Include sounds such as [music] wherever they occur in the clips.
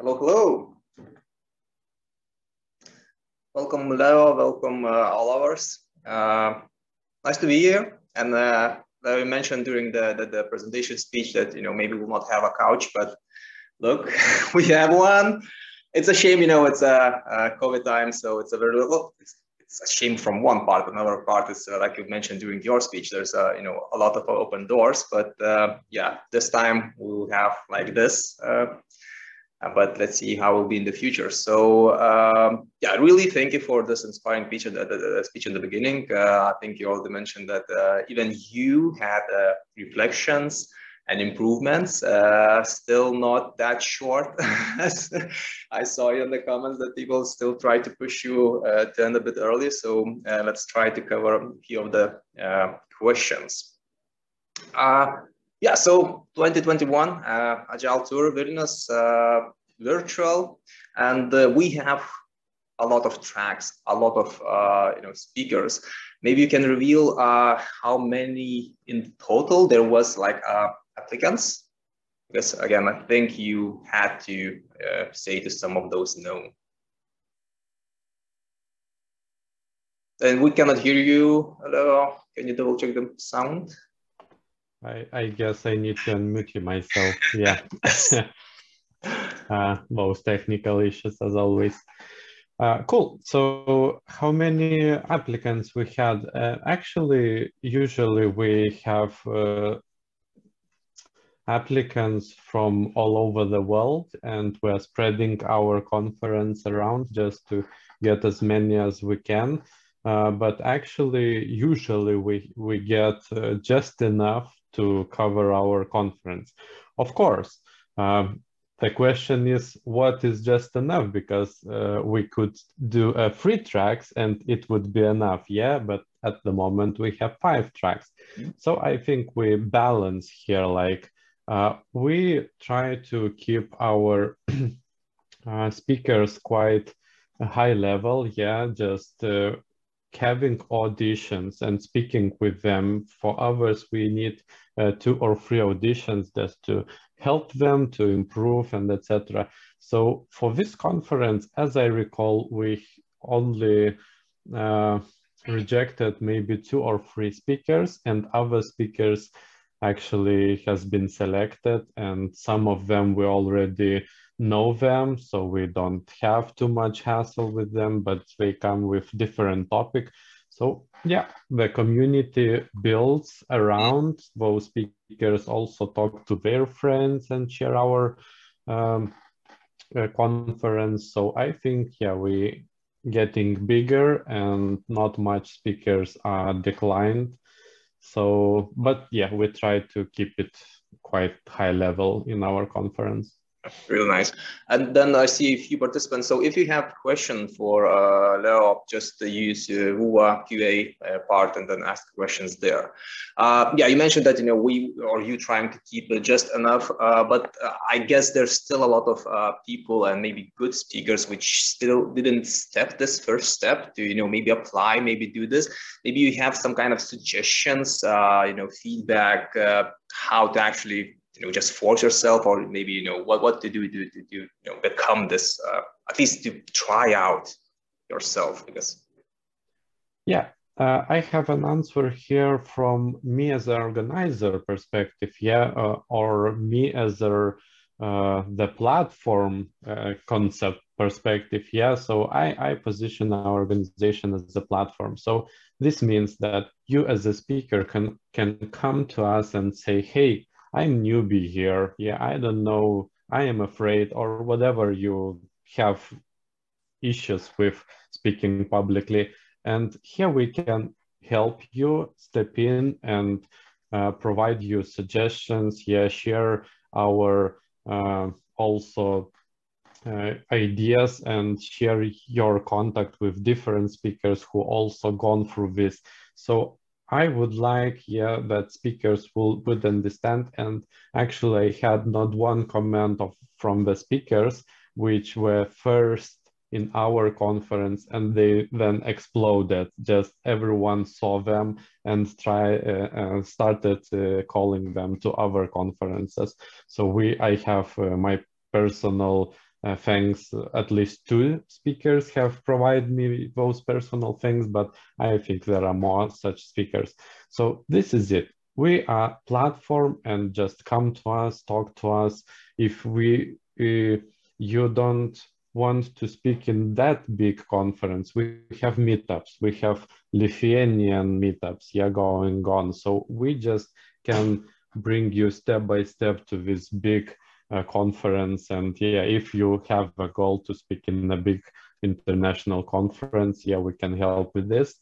Hello, hello. Welcome, Leo. Welcome, uh, all ours. Uh, nice to be here. And uh, mentioned during the, the, the presentation speech that you know maybe we'll not have a couch, but look, [laughs] we have one. It's a shame, you know, it's a, COVID time, so it's a very little. It's, it's, a shame from one part. Another part is uh, like you mentioned during your speech. There's a you know a lot of open doors, but uh, yeah, this time we'll have like this. Uh, uh, but let's see how it will be in the future. So um, yeah, really thank you for this inspiring speech, the, the, speech in the beginning. Uh, I think you already mentioned that uh, even you had uh, reflections and improvements, uh, still not that short. [laughs] I saw in the comments that people still try to push you uh, to end a bit early. So let's try to cover a few of the questions yeah, so 2021 uh, Agile Tour Vilnius uh, virtual, and uh, we have a lot of tracks, a lot of uh, you know speakers. Maybe you can reveal uh, how many in total there was like uh, applicants, because again, I think you had to say to some of those no. And we cannot hear you. Hello, can you double check the sound? I, I guess I need to unmute myself. Yeah. [laughs] uh, most technical issues as always. Uh, cool. So how many applicants we had? Uh, actually, usually we have uh, applicants from all over the world and we're spreading our conference around just to get as many as we can. Uh, but actually, usually we, we get uh, just enough to cover our conference. Of course, um, the question is what is just enough because uh, we could do a free tracks and it would be enough yeah but at the moment we have five tracks mm-hmm. so i think we balance here like uh, we try to keep our [clears throat] uh, speakers quite high level yeah just uh, having auditions and speaking with them. For others, we need uh, two or three auditions just to help them to improve and etc. So for this conference, as I recall, we only uh, rejected maybe two or three speakers and other speakers actually has been selected and some of them we already know them so we don't have too much hassle with them but they come with different topic. So yeah the community builds around. Those speakers also talk to their friends and share our um, uh, conference. So i think yeah we getting bigger and not much speakers are declined. So but yeah we try to keep it quite high level in our conference Real nice. And then I see a few participants. So if you have question for uh, Leo, just use uh, Wua QA uh, part and then ask questions there. Uh, yeah, you mentioned that, you know, we or you trying to keep just enough, uh, but uh, I guess there's still a lot of uh, people and maybe good speakers which still didn't step this first step to, you know, maybe apply, maybe do this. Maybe you have some kind of suggestions, you know, feedback, how to actually you know just force yourself or maybe you know what what to do to, to, to you know become this uh, at least to try out yourself because yeah. Uh, i have an answer here from me as an organizer perspective yeah uh, or me as a uh, the platform uh, concept perspective yeah. So I, I position our organization as a platform. So this means that you as a speaker can can come to us and say hey I'm newbie here. Yeah, I don't know. I am afraid or whatever you have issues with speaking publicly. And here we can help you step in and uh, provide you suggestions. Yeah, share our uh, also uh, ideas and share your contact with different speakers who also gone through this. So I would like, yeah, that speakers will would understand. And actually, I had not one comment of from the speakers, which were first in our conference, and they then exploded. Just everyone saw them and try uh, uh, started uh, calling them to other conferences. So we, I have uh, my personal uh, thanks. At least two speakers have provided me those personal things but i think there are more such speakers. So this is it. We are platform and just come to us talk to us. If we uh, you don't want to speak in that big conference we have meetups. We have lithuanian meetups. Yeah going on. So we just can bring you step by step to this big uh, conference. And yeah, if you have a goal to speak in a big international conference, yeah, we can help with this.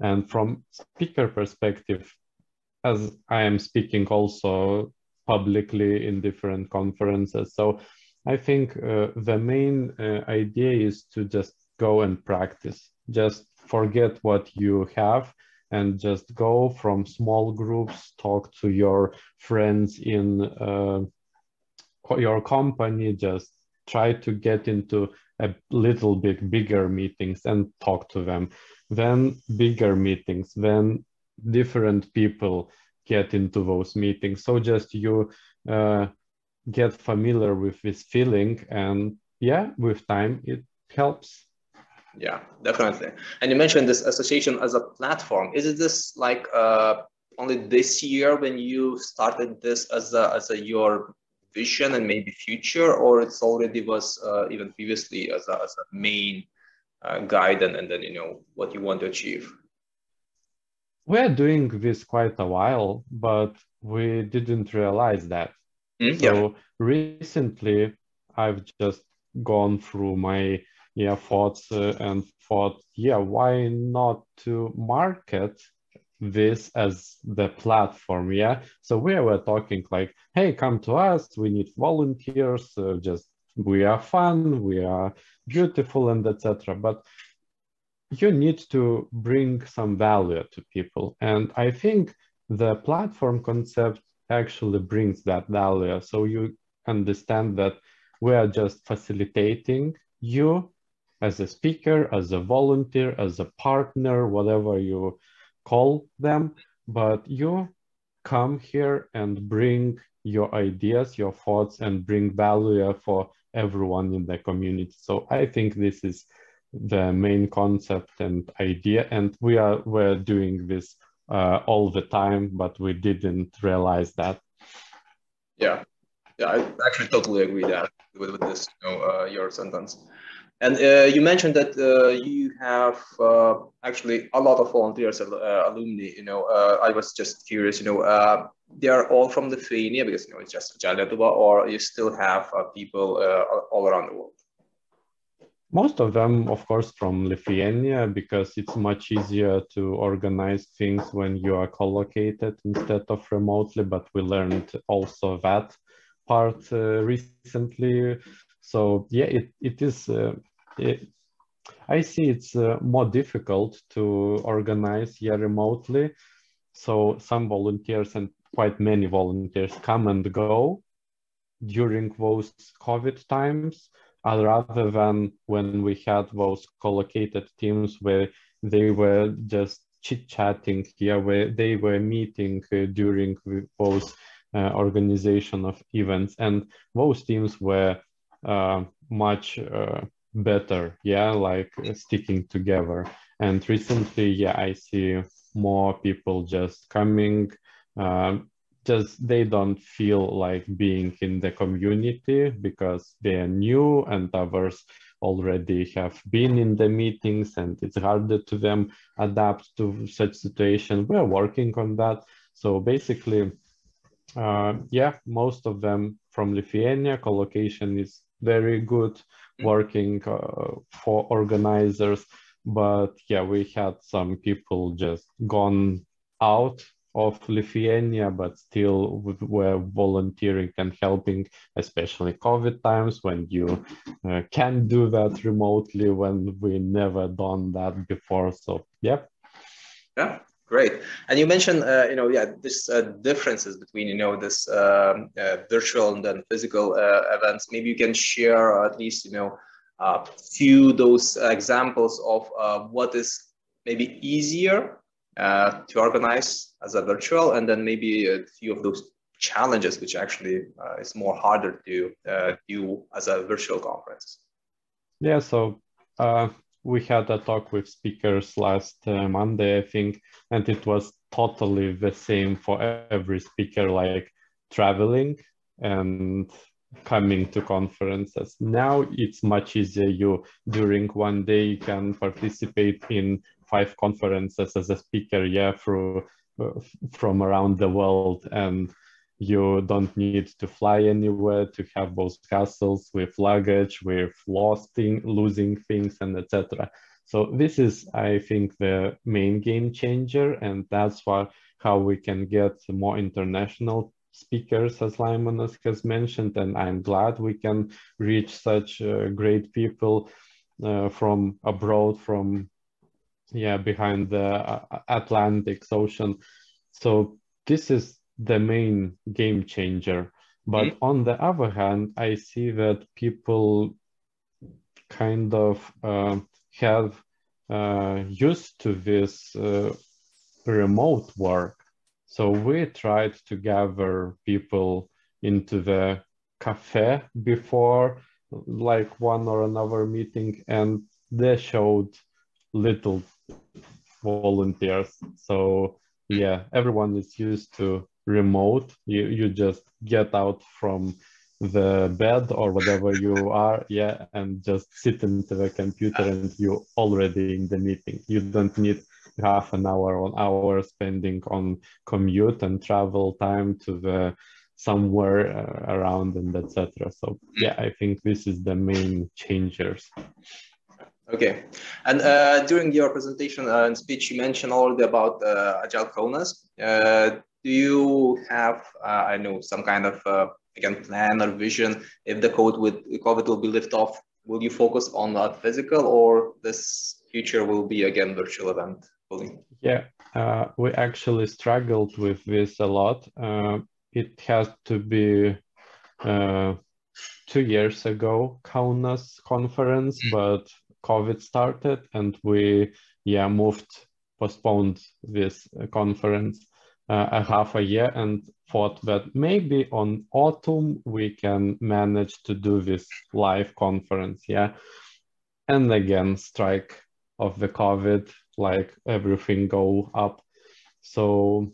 And from speaker perspective, as I am speaking also publicly in different conferences, so I think uh, the main uh, idea is to just go and practice. Just forget what you have and just go from small groups, talk to your friends in uh, your company, just try to get into a little bit bigger meetings and talk to them. Then bigger meetings, then different people get into those meetings. So just you uh, get familiar with this feeling and yeah, with time it helps. Yeah, definitely. And you mentioned this association as a platform. Is this like uh, only this year when you started this as a, as a your and maybe future, or it's already was uh, even previously as a, as a main uh, guide and, and then you know what you want to achieve? We're doing this quite a while, but we didn't realize that. Mm, so yeah. recently, I've just gone through my yeah thoughts uh, and thought yeah why not to market this as the platform yeah? So we were talking like hey come to us we need volunteers uh, just we are fun we are beautiful and etc but you need to bring some value to people. And i think the platform concept actually brings that value. So you understand that we are just facilitating you as a speaker, as a volunteer, as a partner, whatever you call them, but you come here and bring your ideas, your thoughts, and bring value for everyone in the community. So I think this is the main concept and idea, and we are we're doing this uh, all the time, but we didn't realize that. Yeah, yeah, I actually totally agree that with, with this, you know, uh, your sentence. And uh, you mentioned that uh, you have uh, actually a lot of volunteers, uh, alumni. You know, uh, I was just curious. You know, uh, they are all from Lithuania because you know it's just Lietuva, or you still have people all around the world. Most of them, of course, from Lithuania because it's much easier to organize things when you are collocated instead of remotely. But we learned also that part recently so yeah, it, it is, uh, I see it's uh, more difficult to organize here remotely. So some volunteers and quite many volunteers come and go during those COVID times, uh, rather than when we had those collocated teams where they were just chit-chatting here, where they were meeting uh, during those uh, organization of events. And those teams were uh, much uh, better yeah like sticking together. And recently yeah i see more people just coming um, just they don't feel like being in the community because they are new and others already have been in the meetings and it's harder to them adapt to such situation. We're working on that. So basically uh, yeah most of them from lithuania collocation is very good. Working uh, for organizers but yeah we had some people just gone out of Lithuania, but still were volunteering and helping, especially COVID times when you uh, can do that remotely when we never done that before. So yeah. Yeah, Great. And you mentioned, uh, you know, yeah, this uh, differences between, you know, this um, uh, virtual and then physical uh, events. Maybe you can share at least, you know, a few those examples of uh, what is maybe easier uh, to organize as a virtual, and then maybe a few of those challenges which actually is more harder to do as a virtual conference? Yeah, so we had a talk with speakers last uh, Monday, I think, and it was totally the same for every speaker, like traveling and coming to conferences. Now it's much easier. You during one day you can participate in five conferences as a speaker, yeah, through uh, from around the world, and you don't need to fly anywhere to have those castles with luggage, with losing, losing things, and etc. So this is, I think, the main game changer, and that's why how we can get more international speakers, as Laimonas has mentioned, and I'm glad we can reach such uh, great people uh, from abroad, from yeah, behind the uh, Atlantic Ocean. So this is the main game changer. But mm -hmm. on the other hand, I see that people kind of uh, have uh, used to this uh, remote work. So we tried to gather people into the cafe before like one or another meeting and they showed little volunteers. So yeah, everyone is used to remote. You, you just get out from the bed or whatever you are yeah and just sit into the computer and you already in the meeting. You don't need half an hour or an hour spending on commute and travel time to the somewhere uh, around and etc so yeah i think this is the main changers. Okay. And uh, during your presentation uh, and speech you mentioned already about uh, agile Kaunas uh, do you have uh, i know some kind of again plan or vision if the code with COVID will be lifted off? Will you focus on that physical or this future will be again virtual event fully? Yeah, uh, we actually struggled with this a lot. Uh, it has to be uh, two years ago Kaunas conference, mm. but COVID started and we yeah moved postponed this conference uh, Uh, a half a year and thought that maybe on autumn we can manage to do this live conference yeah? And again strike of the covid like everything go up. So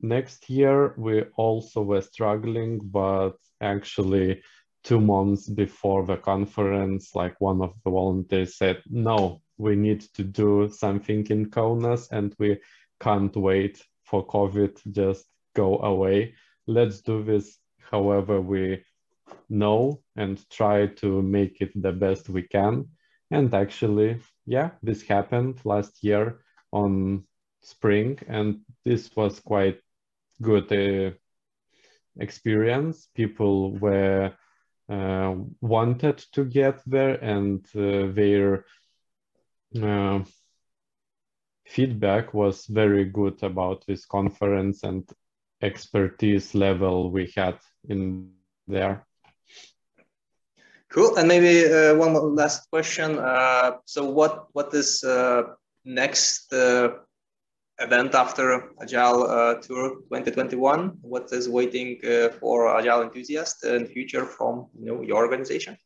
next year we also were struggling but actually two months before the conference like one of the volunteers said no we need to do something in Kaunas and we can't wait for COVID just go away. Let's do this however we know and try to make it the best we can. And actually, yeah, this happened last year on spring, and this was quite good uh, experience. People were uh, wanted to get there, and uh, their uh, feedback was very good about this conference and expertise level we had in there. Cool. And maybe uh, one last question. Uh, so, what what is uh, next uh, event after Agile uh, Tour 2021? What is waiting uh, for Agile enthusiasts in future from you know your organization?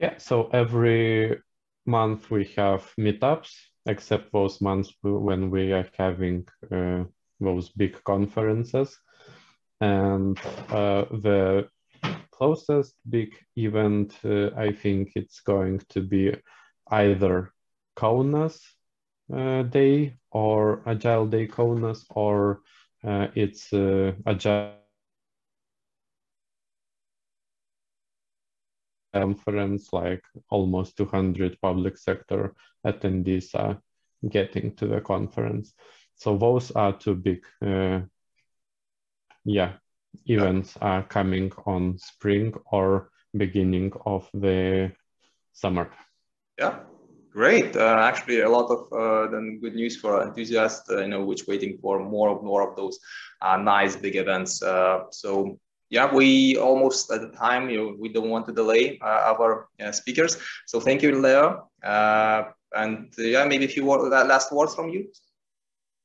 Yeah. So every month we have meetups, except those months when we are having uh, those big conferences. And uh, the closest big event, uh, I think it's going to be either Kaunas uh, Day or Agile Day Kaunas, or uh, it's uh, Agile conference, like almost 200 public sector attendees are getting to the conference. So those are two big, uh, yeah, events are coming on spring or beginning of the summer. Yeah, great. Uh, actually, a lot of uh, then good news for enthusiasts, uh, you know, which waiting for more of more of those uh, nice big events. Uh, so yeah, we almost at the time, you know, we don't want to delay uh, our uh, speakers. So thank you, Leo. Uh, and uh, yeah, maybe a few word, last words from you.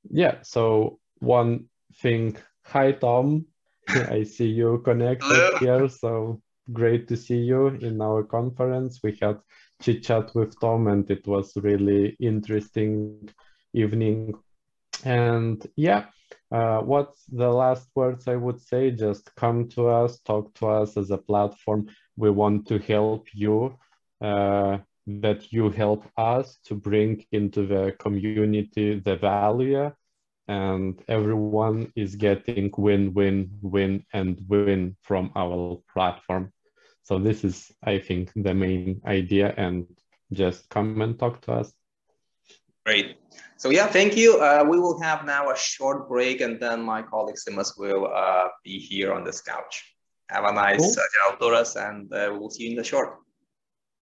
Yeah. So one thing Hi, Tom. [laughs] I see you connected Hello. here. So great to see you in our conference. We had chit chat with Tom, and it was really interesting evening. And yeah, uh, what's the last words I would say? Just come to us, talk to us as a platform. We want to help you, uh, that you help us to bring into the community the value and everyone is getting win, win, win, and win from our platform. So this is, I think, the main idea and just come and talk to us. Great. So yeah, thank you. Uh, we will have now a short break and then my colleague Simas will uh, be here on this couch. Have a nice cool. uh, and uh, we'll see you in the short.